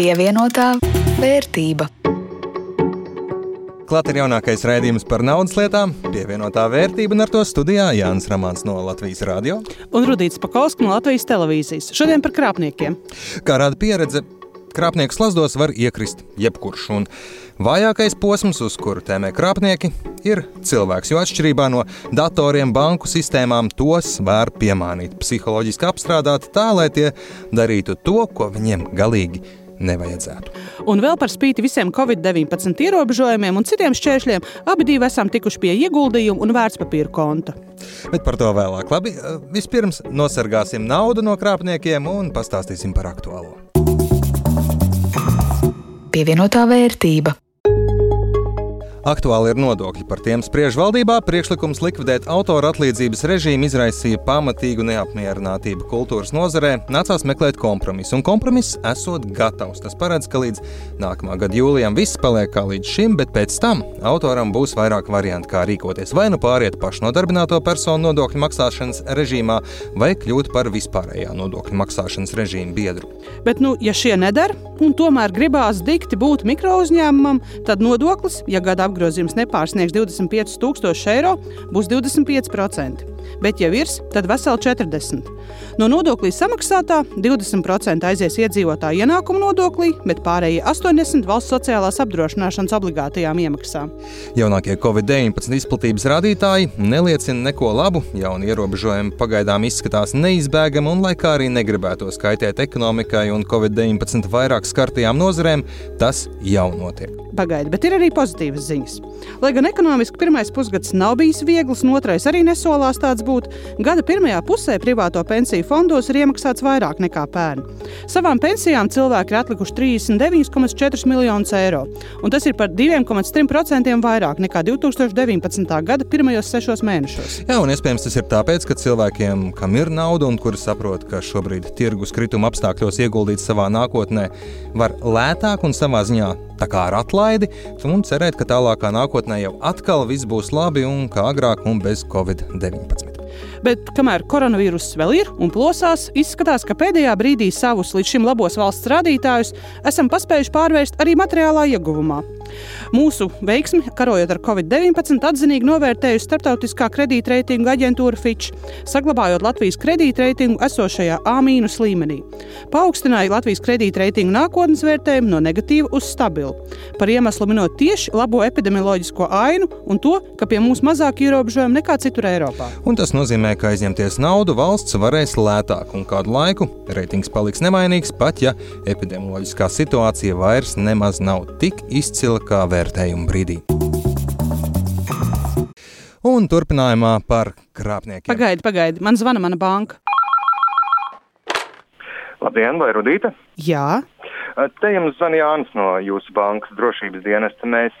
Pievienotā vērtība. Klāt ir jaunākais raidījums par naudas lietām, pievienotā vērtība, un ar to studijā Jānis Rāmāns no Latvijas Rādio. Un Rudīts Pakausks no Latvijas televīzijas. Šodien par krāpniekiem. Kā rāda pieredze, krāpnieku slazdos var iekrist jebkurš. Un vājākais posms, uz kuru tēmē krāpnieki, ir cilvēks. Jo atšķirībā no datoriem, banku sistēmām, tos var piemānīt, psiholoģiski apstrādāt tā, lai tie darītu to, ko viņiem galīgi nevajadzētu. Un vēl par spīti visiem Covid-19 ierobežojumiem un citiem šķēršļiem, abi divi esam tikuši pie ieguldījumu un vērtspapīra konta. Bet par to vēlāk. Labi, vispirms nosargāsim naudu no krāpniekiem un pastāstīsim par aktuālo. Pievienotā vērtība. Aktuāli ir nodokļi. Par tiem spriež valdībā. Priekšlikums likvidēt autora atlīdzības režīmu izraisīja pamatīgu neapmierinātību kultūras nozarē. Nācās meklēt kompromisu, un kompromiss esot gatavs. Tas paredz, ka līdz nākamā gada jūlijam viss paliek kā līdz šim, bet pēc tam autoram būs vairāk variantu, kā rīkoties. Vai nu pāriet pašnodarbināto personu nodokļu maksāšanas režīmā, vai kļūt par vispārējā nodokļu maksāšanas režīmu biedru. Bet, nu, ja šie nedara, un tomēr gribās dikti būt mikro uzņēmumam, tad nodoklis, ja gadā apgrozījums nepārsniegs 25,000 eiro, būs 25%, bet ja virs, tad veseli 40%. No nodokļu samaksātā 20% aizies iedzīvotāju ienākumu nodoklī, bet pārējie 80% valsts sociālās apdrošināšanas obligātajām iemaksām. Jaunākie Covid-19 izplatības rādītāji neliecina neko labu. Jauni ierobežojumi pagaidām izskatās neizbēgami, un lai kā arī negribētu skaitīt ekonomikai un Covid-19 vairāk skartajām nozarēm, tas jau notiek. Pagaidi, bet ir arī pozitīvas ziņas. Lai gan ekonomiski pirmais pusgads nav bijis viegls, un otrais arī nesolās tāds būt, gada pirmajā pusē privāto pensiju fondos ir iemaksāts vairāk nekā pērn. Savām pensijām cilvēki ir atlikuši 39,4 miljonus eiro, un tas ir par 2,3% vairāk nekā 2019. gada pirmajos sešos mēnešos. Jā, un iespējams tas ir tāpēc, ka cilvēkiem, kam ir nauda un kuri saprot, ka šobrīd tirgus krituma apstākļos ieguldīt savā nākotnē, var lētāk un savā ziņā tā kā ar atlaidi, un cerēt, ka tālākā nākotnē jau atkal viss būs labi un kā agrāk un bez Covid-19. Bet kamēr koronavīruss vēl ir un plosās, izskatās, ka pēdējā brīdī savus līdz šim labos valsts rādītājus esam paspējuši pārvērst arī materiālā ieguvumā. Mūsu veiksmi, karojot ar Covid-19, atzinīgi novērtējusi starptautiskā kredītreitinga aģentūra Fitch, saglabājot Latvijas kredītreitingu esošajā A- līmenī. Paaugstināja Latvijas kredītreitinga nākotnes vērtējumu no negatīva uz stabilu. Par iemeslu minot tieši labo epidemioloģisko ainu un to, ka pie mums mazāk ierobežojumi nekā citur Eiropā. Un tas nozīmē, ka aizņemties naudu valsts varēs lētāk, un kādu laiku reitings paliks nemainīgs, pat ja epidemioloģiskā situācija vairs nemaz nav tik izcila kā vērtējuma brīdī. Un turpinājumā par krāpniekiem. Pagaidi, pagaidi, man zvana mana banka. Labdien, vai Rudīta? Jā, Te jums zvanīja Jānis no jūsu bankas drošības dienesta. Mēs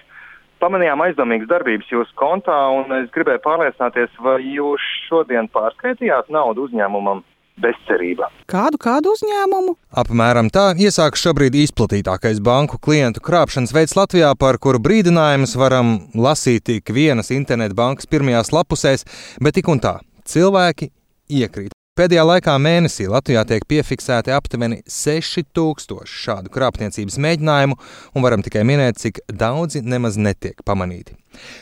pamanījām aizdomīgas darbības jūsu kontā, un es gribēju pārliecināties, vai jūs šodien pārskaitījāt naudu uzņēmumam bezcerība. kādu, kādu uzņēmumu? Apmēram tā iesākas šobrīd izplatītākais banku klientu krāpšanas veids Latvijā, par kuru brīdinājumus varam lasīt tik vienas internetbankas pirmajās lapusēs, bet tik un tā cilvēki iekrīt. Pēdējā laikā mēnesī Latvijā tiek piefiksēti aptuveni 6000 šādu krāpniecības mēģinājumu, un varam tikai minēt, cik daudzi nemaz netiek pamanīti.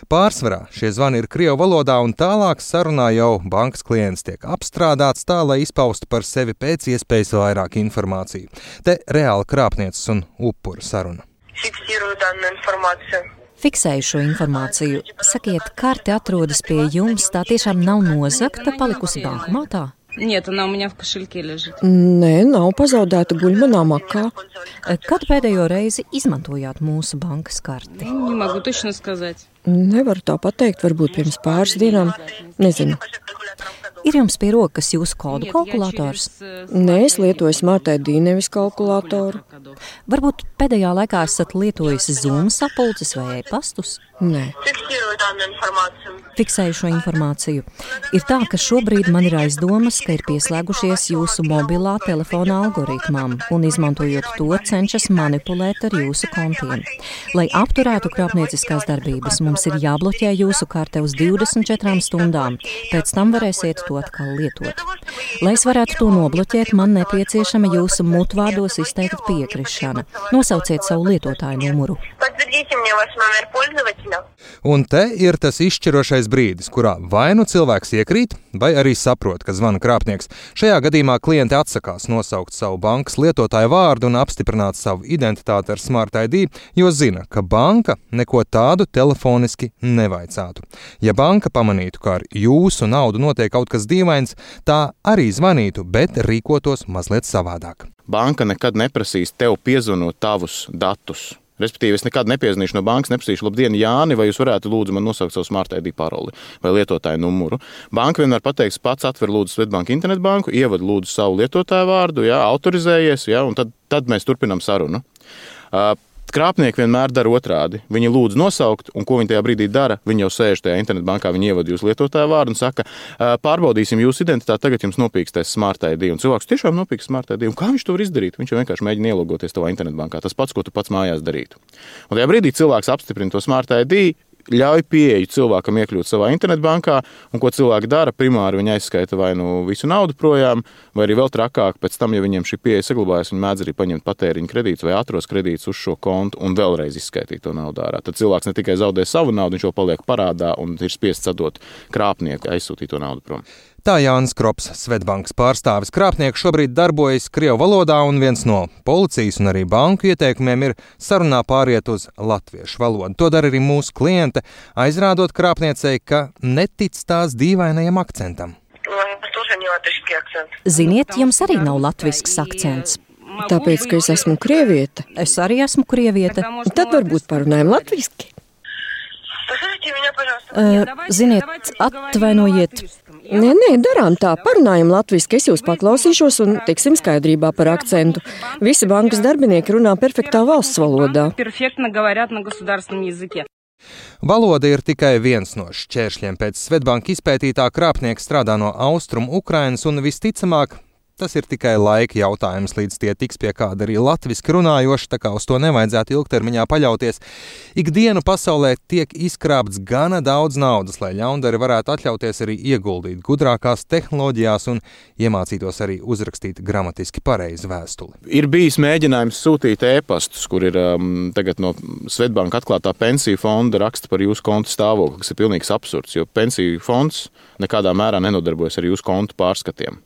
Pārsvarā šie zvani ir krievu valodā, un tālāk sarunā jau bankas klients tiek apstrādāts tā, lai izpaustu par sevi pēc iespējas vairāk informāciju. Te reāli krāpnieces un upuru saruna. Fiksēju dānu informāciju. Fiksēju šo informāciju. Sakiet, karte atrodas pie jums, tā tiešām nav nozagta, palikusi bankomātā? Нет, она у меня в кошельке лежит. Nē, nav pazaudēta guļ manā makā. Kad pēdējo reizi izmantojāt mūsu bankas karti? Ну, Не могу точно сказать. Nevaru tā pateikt, varbūt pirms pāris dienām. Nezinu. Ir jums pie rokas jūsu kodu kalkulators? Nē, es lietoju smartai dīnevis kalkulatoru. Varbūt pēdējā laikā esat lietojis Zoom sapulces vai e-pastus? Nē. Fiksēju šo informāciju. Ir tā, ka šobrīd man ir aizdomas, ka ir pieslēgušies jūsu mobilā telefona algoritmām un izmantojot to cenšas manipulēt ar jūsu kontiem. Lai apturētu krāpnieciskās darbības, mums ir jābloķē jūsu karte uz 24 stundām. Pēc tam varēsiet to atkal lietot. Lai es varētu to nobloķēt, man nepieciešama jūsu mutvārdos izteikta piekrišana. Nosauciet savu lietotāju numuru. Un te ir tas izšķirošais brīdis, kurā vai nu cilvēks iekrīt, vai arī saprot, ka zvana krāpnieks. Šajā gadījumā klienti atsakās nosaukt savu bankas lietotāju vārdu un apstiprināt savu identitāti ar Smart ID, jo zina, ka banka neko tādu telefoniski nevaicātu. Ja banka pamanītu, ka ar jūsu naudu notiek kaut kas dīvains, tā arī zvanītu, bet rīkotos mazliet savādāk. Banka nekad neprasīs tev piezvanot tavus datus. Respektīvi, es nekad nepiezvanīšu no bankas, neprasīšu, labdien, Jāni, vai jūs varētu lūdzu man nosaukt savu smart ID paroli vai lietotāju numuru. Banka vienmēr pateiks, pats atver lūdzu Svetbanku internetbanku, ievada lūdzu savu lietotāju vārdu, jā, autorizējies, jā, un tad, tad mēs turpinām sarunu. Uh, Krāpnieki vienmēr dara otrādi. Viņi lūdz nosaukt, un ko viņi tajā brīdī dara. Viņi jau sēž tajā internetbankā, viņi ievada jūsu lietotāju vārdu un saka, "Ā, pārbaudīsim jūsu identitāti, tagad jums nopīkstēs smart ID. Un cilvēks tiešām nopīkst smart ID. Un kā viņš to var izdarīt? Viņš vienkārši mēģina ielogoties tavā internetbankā. Tas pats, ko tu pats mājās darītu. Un tajā brīdī cilvēks apstiprina to smart ID. Ļauj pieeju cilvēkam iekļūt savā internetbankā, un ko cilvēki dara, primāri viņi aizskaita vai nu visu naudu projām, vai arī vēl trakāk, pēc tam, ja viņiem šī pieeja saglabājas, viņi mēdz arī paņemt patēriņa kredītus vai ātros kredītus uz šo kontu un vēlreiz izskaitīt to naudu ārā. Tad cilvēks ne tikai zaudē savu naudu, viņš jau paliek parādā un ir spiests atdot krāpnieku aizsūtīto naudu prom. Tā Jānis Krops, Svetbankas pārstāvis krāpnieks, šobrīd darbojas Krievu valodā, un viens no policijas un arī banku ieteikumiem ir sarunā pāriet uz latviešu valodu. To dara arī mūsu kliente, aizrādot krāpniecei, ka netic tās dīvainajam akcentam. Ziniet, jums arī nav latviešu akcents. Tāpēc, ka es esmu krieviete. Es arī esmu krieviete. Tad varbūt parunājam latviešu. Ziniet, atvainojiet, Nē, nē, darām tā, parunājam latviešu, es jūs paklausīšos un tiksim skaidrībā par akcentu. Visi bankas darbinieki runā perfektā valsts valodā. Valoda ir tikai viens no šķēršļiem. Pēc Svetbanka izpētītā krāpnieks strādā no austrumu Ukrainas un visticamāk Tas ir tikai laika jautājums, līdz tie tiks pie kāda arī latviešu runājoša, tā kā uz to nevajadzētu ilgtermiņā paļauties. Ikdienu pasaulē tiek izkrāpts gana daudz naudas, lai ļaundari varētu atļauties arī ieguldīt gudrākās tehnoloģijās un iemācītos arī uzrakstīt gramatiski pareizu vēstuli. Ir bijis mēģinājums sūtīt e-pastus, kur ir um, tagad no Svetbanka atklātā pensiju fonda raksta par jūsu konta stāvokli, kas ir pilnīgs absurds, jo pensiju fonds nekādā mērā nenodarbojas ar jūsu kontu pārskatiem.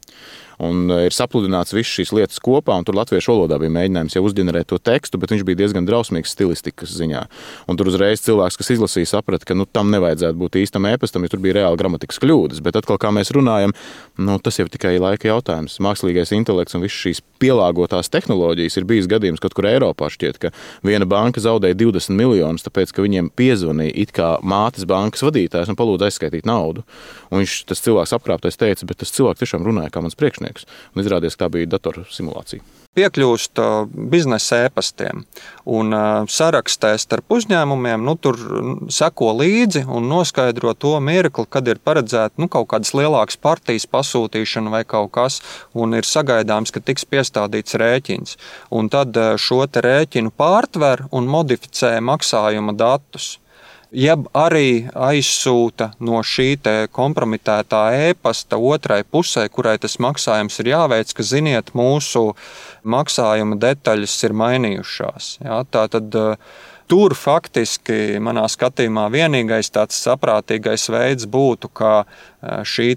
Un uh, ir sapludināts visas šīs lietas kopā, un tur latviešu valodā bija mēģinājums jau uzģenerēt to tekstu, bet viņš bija diezgan drausmīgs stilistikas ziņā. Un tur uzreiz cilvēks, kas izlasīja, saprata, ka nu, tam nevajadzētu būt īstam e-pastam, jo tur bija reāli gramatikas kļūdas. Bet atkal, kā mēs runājam, nu, tas jau ir tikai laika jautājums. Mākslīgais intelekts un visas šīs pielāgotās tehnoloģijas ir bijis gadījums kaut kur Eiropā. Šķiet, ka viena banka zaudēja 20 miljonus, tāpēc, ka viņiem piezvanīja it kā mātes bankas vadītājs un palūdza aizskaitīt naudu. Un viņš, tas cilvēks apkrāptais teica, bet tas cilvēks tiešām runāja kā mans priekšnieks. Un izrādījās, ka tā bija datoru simulācija. piekļūst uh, biznesa ēpastiem un uh, sarakstē starp uzņēmumiem, nu, tur seko līdzi un noskaidro to mirkli, kad ir paredzēta nu, kaut kādas lielākas partijas pasūtīšana vai kaut kas, un ir sagaidāms, ka tiks piestādīts rēķins. Un tad uh, šo rēķinu pārtver un modificē maksājuma datus jeb arī aizsūta no šī kompromitētā e-pasta otrai pusē, kurai tas maksājums ir jāveic, ka ziniet, mūsu maksājuma detaļas ir mainījušās. Ja, tā tad tur faktiski manā skatījumā vienīgais tāds saprātīgais veids būtu, ka šī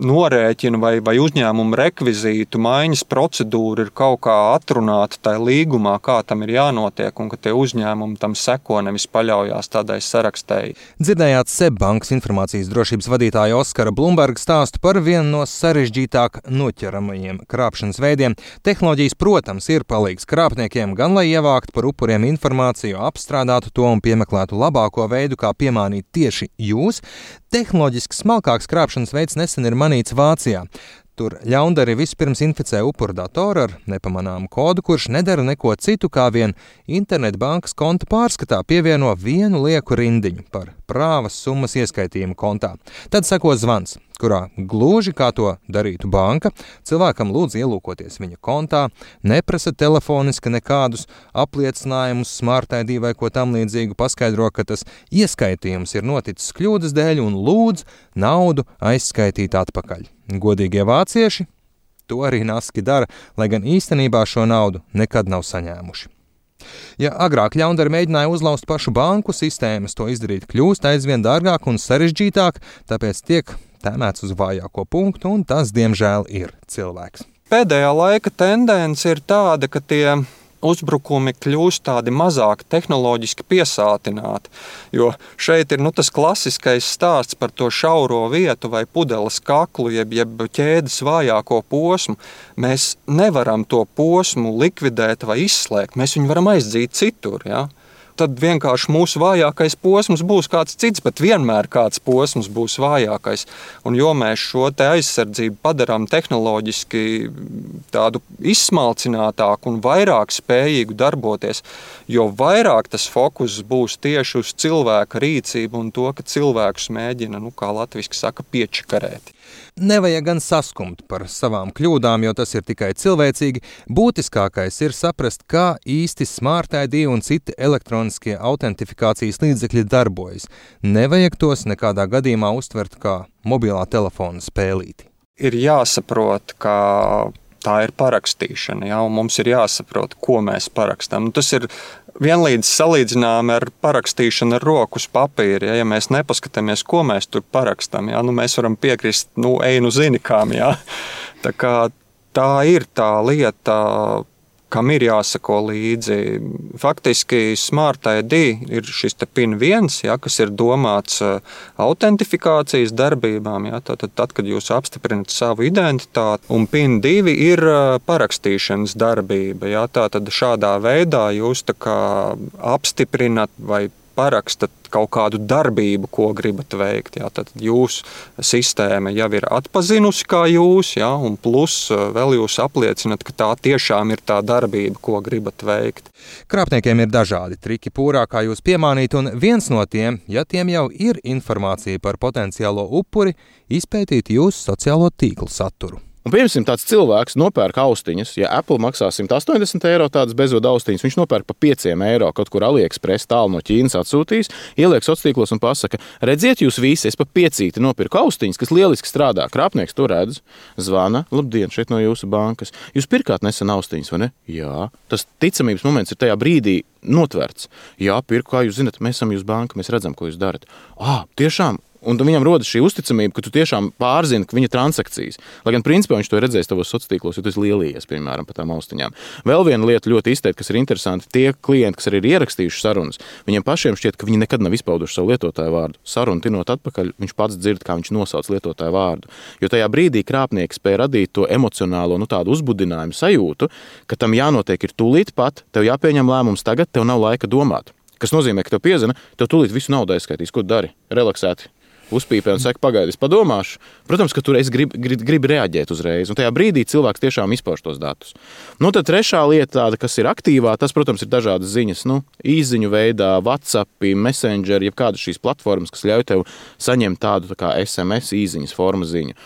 norēķina vai, vai uzņēmuma rekvizītu maiņas procedūra ir kaut kā atrunāta tajā līgumā, kā tam ir jānotiek, un ka tie uzņēmumi tam seko, nevis paļaujas tādai sarakstēji. Dzirdējāt Seibankas informācijas drošības vadītāja Oskara Blumberga stāstu par vienu no sarežģītāk noķeramajiem krāpšanas veidiem. Tehnoloģijas, protams, ir palīgs krāpniekiem gan lai ievāktu par upuriem informāciju, apstrādātu to un piemeklētu labāko veidu, kā piemānīt tieši jūs. Tehnoloģiski smalkāks krāpšanas veids nesen ir manīts Vācijā. Tur ļaundari vispirms inficē upuru datoru ar nepamanāmu kodu, kurš nedara neko citu kā vien internetbankas konta pārskatā pievieno vienu lieku rindiņu par prāvas summas ieskaitījumu kontā. Tad seko zvans. Kurā gluži kā to darītu banka, cilvēkam lūdz ielūkoties viņa kontā, neprasa telefoniski nekādus apliecinājumus, smartai vai ko tamlīdzīgu, paskaidro, ka tas ieskaitījums ir noticis kļūdas dēļ un lūdz naudu aizskaitīt atpakaļ. Godīgie vācieši to arī naski dara, lai gan īstenībā šo naudu nekad nav saņēmuši. Ja agrāk ļaundari mēģināja uzlauzt pašu banku sistēmas, to izdarīt kļūst aizvien dārgāk un sarežģītāk, tāpēc tiek tēmēts uz vājāko punktu, un tas, diemžēl, ir cilvēks. Pēdējā laika tendence ir tāda, ka tie uzbrukumi kļūst tādi mazāk tehnoloģiski piesātināti. Jo šeit ir nu, tas klasiskais stāsts par to šauro vietu vai pudeles kaklu, jeb, jeb ķēdes vājāko posmu. Mēs nevaram to posmu likvidēt vai izslēgt, mēs viņu varam aizdzīt citur. Ja? Tad vienkārši mūsu vājākais posms būs kāds cits, bet vienmēr kāds posms būs vājākais. Un jo mēs šo aizsardzību padarām tehnoloģiski tādu izsmalcinātāku un vairāk spējīgu darboties, jo vairāk tas fokus būs tieši uz cilvēka rīcību un to, ka cilvēkus mēģina, nu, kā latviešu saka, piečakarēt. Nevajag gan saskumt par savām kļūdām, jo tas ir tikai cilvēcīgi. Būtiskākais ir saprast, kā īsti Smart ID un citi elektroniskie autentifikācijas līdzekļi darbojas. Nevajag tos nekādā gadījumā uztvert kā mobilā telefona spēlīti. Ir jāsaprot, ka tā ir parakstīšana, ja, mums ir jāsaprot, ko mēs parakstām. Nu, tas ir vienlīdz salīdzinām ar parakstīšanu ar roku uz papīra. Ja, ja mēs nepaskatāmies, ko mēs tur parakstām, ja, nu, mēs varam piekrist, nu, ej, nu, zini, kam. Ja. Tā, tā ir tā lieta kam ir jāsako līdzi. Faktiski Smart ID ir šis PIN viens, ja, kas ir domāts uh, autentifikācijas darbībām. Ja, tad, tad, kad jūs apstiprinat savu identitāti, un PIN 2 ir uh, parakstīšanas darbība. Ja, tad šādā veidā jūs apstiprinat vai parakstat kaut kādu darbību, ko gribat veikt. Jā, tad jūsu sistēma jau ir atpazinusi kā jūs, jā, un plus eh, vēl jūs apliecinat, ka tā tiešām ir tā darbība, ko gribat veikt. Krāpniekiem ir dažādi triki pūrā, kā jūs piemānīt, un viens no tiem, ja tiem jau ir informācija par potenciālo upuri, izpētīt jūsu sociālo tīklu saturu. Un, piemēram, tāds cilvēks nopērk austiņas, ja Apple maksā 180 eiro tādas bezvadu austiņas, viņš nopērk par 5 eiro kaut kur AliExpress tālu no Ķīnas atsūtīs, ieliek sociālos tīklos un pasaka, redziet, jūs visi, es par piecīti nopirku austiņas, kas lieliski strādā. Krāpnieks to redz, zvana, labdien, šeit no jūsu bankas. Jūs pirkāt nesen austiņas, vai ne? Jā, tas ticamības moments ir tajā brīdī notverts. Jā, pirku, kā jūs zinat, mēs esam jūsu banka, mēs redzam, ko jūs darat. Ah, tiešām, Un viņam rodas šī uzticamība, ka tu tiešām pārzini viņa transakcijas. Lai gan principā viņš to ir redzējis tavos sociālos tīklos, jo esi lielījies, piemēram, par tām austiņām. Vēl viena lieta ļoti izteikti, kas ir interesanti, tie klienti, kas arī ir ierakstījuši sarunas, viņiem pašiem šķiet, ka viņi nekad nav izpauduši savu lietotāju vārdu. Sarunu tinot atpakaļ, viņš pats dzird, kā viņš nosauc lietotāju vārdu. Jo tajā brīdī krāpnieks spēja radīt to emocionālo nu, uzbudinājumu sajūtu, ka tam jānotiek ir tūlīt pat, tev jāpieņem lēmums tagad, tev nav laika domāt. Tas nozīmē, ka tev piezina, tev tūlīt visu naudu aizskaitīs, ko dari. Relaksēti, uzpīpē un saka, pagaidi, es padomāšu. Protams, ka tur es gribu grib, grib reaģēt uzreiz, un tajā brīdī cilvēks tiešām izpauž tos datus. Nu, tad trešā lieta, tāda, kas ir aktīvā, tas, protams, ir dažādas ziņas, nu, īsiņu veidā, WhatsApp, Messenger, jeb kādas šīs platformas, kas ļauj tev saņemt tādu tā kā SMS īsiņas formu ziņu.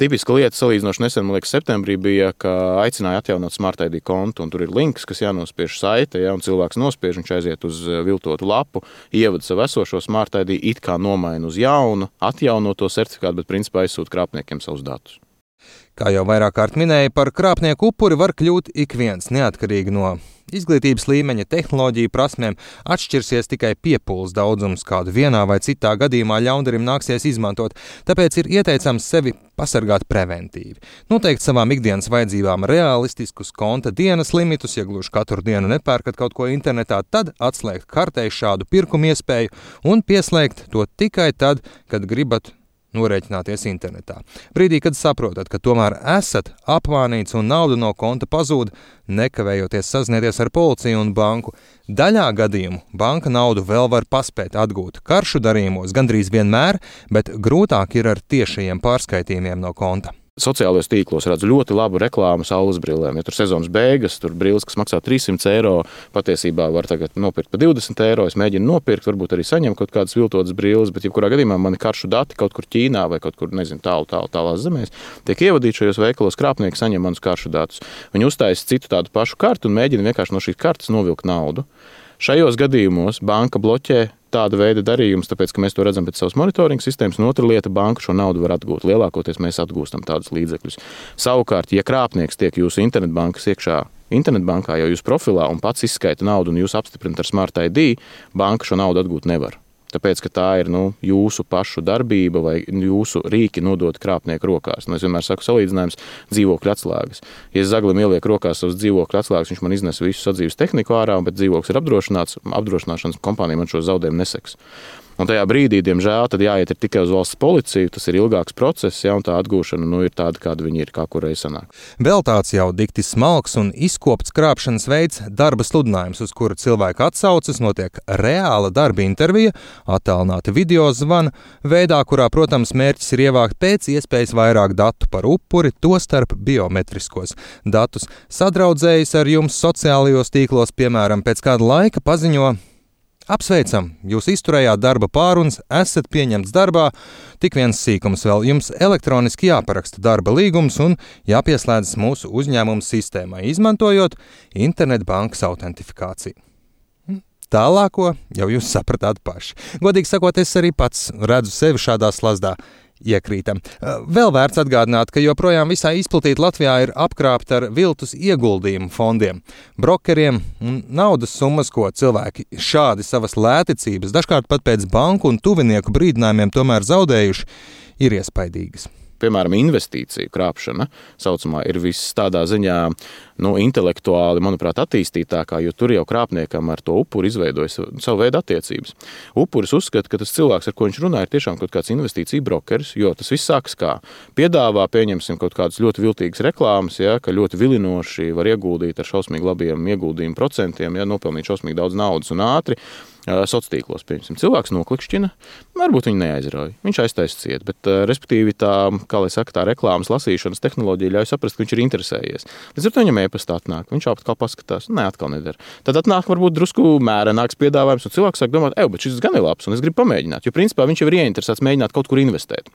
Tipiska lieta, salīdzinoši nesen, man liekas, septembrī bija, ka aicināja atjaunot Smart ID kontu, un tur ir links, kas jānospiež saite, ja, un cilvēks nospiež, viņš aiziet uz eh, viltotu lapu, ievada savu esošo Smart ID, it kā nomaina uz jaunu, atjaunoto certifikātu, bet principā aizsūta krāpniekiem savus datus. Kā jau vairāk kārt minēja, par krāpnieku upuri var kļūt ik viens, neatkarīgi no izglītības līmeņa, tehnoloģiju prasmēm. Atšķirsies tikai piepūles daudzums, kādu vienā vai citā gadījumā ļaundarim nāksies izmantot, tāpēc ir ieteicams sevi pasargāt preventīvi. Noteikt savām ikdienas vajadzībām realistiskus konta dienas limitus, ja gluži katru dienu nepērkat kaut ko internetā, tad atslēgt kartei šādu pirkumu iespēju un pieslēgt to tikai tad, kad gribat norēķināties internetā. Brīdī, kad saprotat, ka tomēr esat apmānīts un nauda no konta pazūd, nekavējoties sazināties ar policiju un banku, daļā gadījumu banka naudu vēl var paspēt atgūt karšu darījumos gandrīz vienmēr, bet grūtāk ir ar tiešajiem pārskaitījumiem no konta. Sociālajos tīklos redzu ļoti labu reklāmu saules brillēm. Ja tur sezonas beigas, tur brilles, kas maksā 300 eiro, patiesībā var tagad nopirkt par 20 eiro. Es mēģinu nopirkt, varbūt arī saņemt kaut kādas viltotas brilles, bet jebkurā gadījumā man ir karšu dati kaut kur Ķīnā vai kaut kur nezinu, tālu, tālu, tālās zemēs. Tiek ievadīti šajos veikalos, krāpnieki saņem manus karšu datus. Viņi uztaisa citu tādu pašu kartu un mēģina vienkārši no šīs kartes novilkt naudu. Šajos gadījumos banka bloķē tāda veida darījumus, tāpēc, ka mēs to redzam pēc savas monitoringa sistēmas, un otra lieta - banka šo naudu var atgūt. Lielākoties mēs atgūstam tādus līdzekļus. Savukārt, ja krāpnieks tiek jūsu internetbankas iekšā, internetbankā jau jūsu profilā un pats izskaita naudu un jūs apstiprinat ar Smart ID, banka šo naudu atgūt nevar. Tāpēc, ka tā ir nu, jūsu pašu darbība vai jūsu rīki nodot krāpnieku rokās. Nu, es vienmēr saku, salīdzinājums dzīvokļu atslēgas. Ja zaglim ielieku rokās savus dzīvokļu atslēgas, viņš man iznes visu sadzīves tehniku ārā, bet dzīvoklis ir apdrošināts, apdrošināšanas kompānija man šo zaudējumu neseks. Un tajā brīdī, diemžēl, tad jāiet tikai uz valsts policiju. Tas ir ilgāks process, ja tā atgūšana nu, ir tāda, kāda viņi ir, kā kurai sanāk. Vēl tāds jau dikti smalks un izkopts krāpšanas veids - darba sludinājums, uz kuru cilvēku atsaucas, notiek reāla darba intervija, attēlināta video zvana, veidā, kurā, protams, mērķis ir ievākt pēc iespējas vairāk datu par upuri, tostarp biometriskos datus. Sadraudzējis ar jums sociālajos tīklos, piemēram, pēc kāda laika paziņo, Apsveicam! Jūs izturējāt darba pārunas, esat pieņemts darbā. Tik viens sīkums vēl jums elektroniski jāparaksta darba līgums un jāpieslēdzas mūsu uzņēmuma sistēmai, izmantojot internetbankas autentifikāciju. Tālāko jau jūs sapratāt paši. Godīgi sakot, es arī pats redzu sevi šādā slazdā iekrītam. Vēl vērts atgādināt, ka joprojām visai izplatīta Latvijā ir apkrāpta ar viltus ieguldījumu fondiem, brokeriem un naudas summas, ko cilvēki šādi savas lēticības, dažkārt pat pēc banku un tuvinieku brīdinājumiem, tomēr zaudējuši, ir iespaidīgas piemēram, investīciju krāpšana, saucamā, ir viss tādā ziņā nu, intelektuāli, manuprāt, attīstītākā, jo tur jau krāpniekam ar to upuri izveidojas savu veidu attiecības. Upuris uzskata, ka tas cilvēks, ar ko viņš runā, ir tiešām kaut kāds investīciju brokeris, jo tas viss sākas kā piedāvā, pieņemsim kaut kādas ļoti viltīgas reklāmas, ja, ka ļoti vilinoši var ieguldīt ar šausmīgi labiem ieguldījumu procentiem, ja nopelnīt šausmīgi daudz naudas un ātri sociālos tīklos. Cilvēks noklikšķina, varbūt viņa neaizrauja. Viņš aiztaisa ciet, bet, respektīvi, tā, kā lai saka, tā reklāmas lasīšanas tehnoloģija ļauj saprast, ka viņš ir interesējies. Līdz ar to viņam e-pastā atnāk, viņš atkal paskatās, nē, atkal nedara. Tad atnāk varbūt drusku mērenāks piedāvājums, un cilvēks sāk domāt, ej, bet šis gan ir labs, un es gribu pamēģināt, jo principā viņš jau ir ieinteresēts mēģināt kaut kur investēt.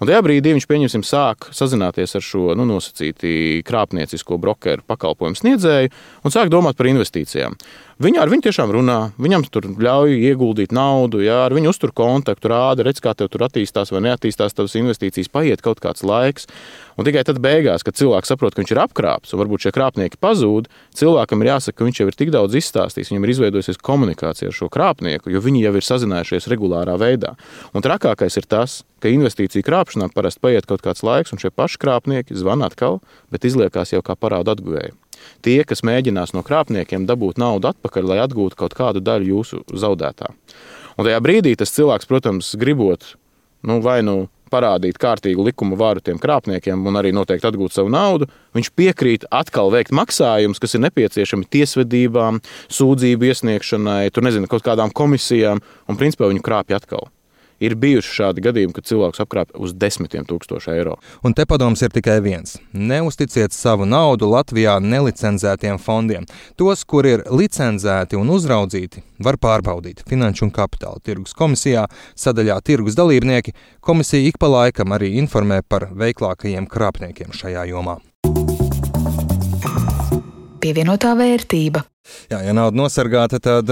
Un tajā brīdī viņš pieņemsim sāk sazināties ar šo nu, nosacīti krāpniecisko brokeru pakalpojumu sniedzēju un sāk domāt par investīcijām. Viņa ar viņu tiešām runā, viņam tur ļauj ieguldīt naudu, jā, ar viņu uztur kontaktu, rāda, redz, kā tev tur attīstās vai neattīstās tavas investīcijas, paiet kaut kāds laiks. Un tikai tad beigās, kad cilvēks saprot, ka viņš ir apkrāpts, un varbūt šie krāpnieki pazūd, cilvēkam ir jāsaka, ka viņš jau ir tik daudz izstāstījis, viņam ir izveidojusies komunikācija ar šo krāpnieku, jo viņi jau ir sazinājušies regulārā veidā. Un trakākais ir tas, ka investīciju krāpšanā parasti paiet kaut kāds laiks, un šie paši krāpnieki zvana atkal, bet izliekās jau kā parādu atguvēji tie, kas mēģinās no krāpniekiem dabūt naudu atpakaļ, lai atgūtu kaut kādu daļu jūsu zaudētā. Un tajā brīdī tas cilvēks, protams, gribot nu, vai nu parādīt kārtīgu likuma varu tiem krāpniekiem un arī noteikti atgūt savu naudu, viņš piekrīt atkal veikt maksājumus, kas ir nepieciešami tiesvedībām, sūdzību iesniegšanai, tur nezinu, kaut kādām komisijām, un principā viņu krāpja atkal. Ir bijuši šādi gadījumi, kad cilvēks apkrāpja uz desmitiem tūkstošu eiro. Un te padoms ir tikai viens. Neusticiet savu naudu Latvijā nelicenzētiem fondiem. Tos, kur ir licencēti un uzraudzīti, var pārbaudīt Finanšu un Kapitāla tirgus komisijā, sadaļā tirgus dalībnieki. Komisija ik pa laikam arī informē par veiklākajiem krāpniekiem šajā jomā. Pievienotā vērtība. Jā, ja nauda nosargāta, tad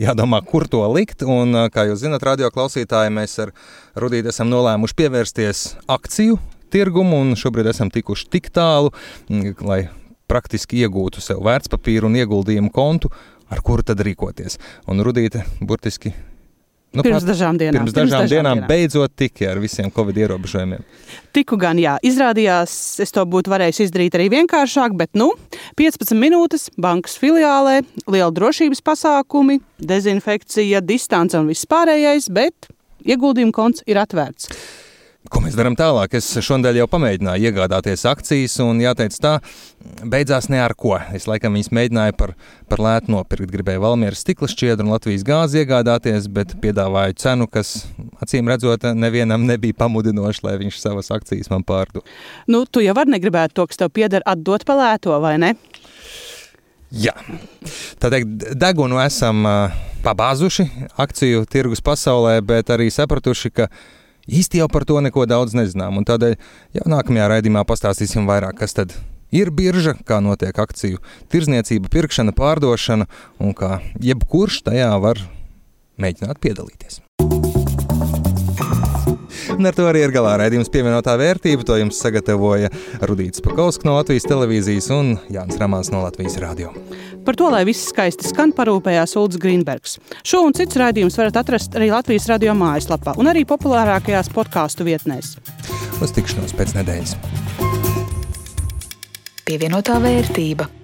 jādomā, kur to likt. Un, kā jūs zināt, radio klausītāji, mēs ar Rudītu esam nolēmuši pievērsties akciju tirgumu, un šobrīd esam tikuši tik tālu, lai praktiski iegūtu sev vērtspapīru un ieguldījumu kontu, ar kuru tad rīkoties. Un Rudīte burtiski Nu, pirms dažām dienām. Pirms dažām, pirms dažām dienām, dienām beidzot tika ar visiem covid ierobežojumiem. Tiku gan, jā, izrādījās, es to būtu varējis izdarīt arī vienkāršāk, bet, nu, 15 minūtes bankas filiālē, liela drošības pasākumi, dezinfekcija, distance un viss pārējais, bet ieguldījuma konts ir atvērts. Ko mēs darām tālāk? Es šodien jau pamēģināju iegādāties akcijas, un jāteic tā, beidzās ne ar ko. Es laikam viņas mēģināju par, par lētu nopirkt. Gribēju Valmieras stikla šķiedru un Latvijas gāzi iegādāties, bet piedāvāju cenu, kas acīm redzot nevienam nebija pamudinoši, lai viņš savas akcijas man pārdod. Nu, tu jau vari negribēt to, kas tev pieder, atdot pa lēto, vai ne? Jā, tā teikt, degunu esam uh, pabāzuši akciju tirgus pasaulē, bet arī sapratuši, ka īsti jau par to neko daudz nezinām. Tādēļ jau nākamajā raidījumā pastāstīsim vairāk, kas tad ir birža, kā notiek akciju tirzniecība, pirkšana, pārdošana un kā jebkurš tajā var mēģināt piedalīties. Un ar to arī ir galā raidījums pievienotā vērtība. To jums sagatavoja Rudīts Pakausks no Latvijas televīzijas un Jānis Ramāns no Latvijas radio. Par to, lai viss skaisti skan, parūpējās Ulrichs Grīnbergs. Šo un citus raidījumus varat atrast arī Latvijas radio mājaslapā un arī populārākajās podkāstu vietnēs. Uz tikšanos pēc nedēļas. Pievienotā vērtība.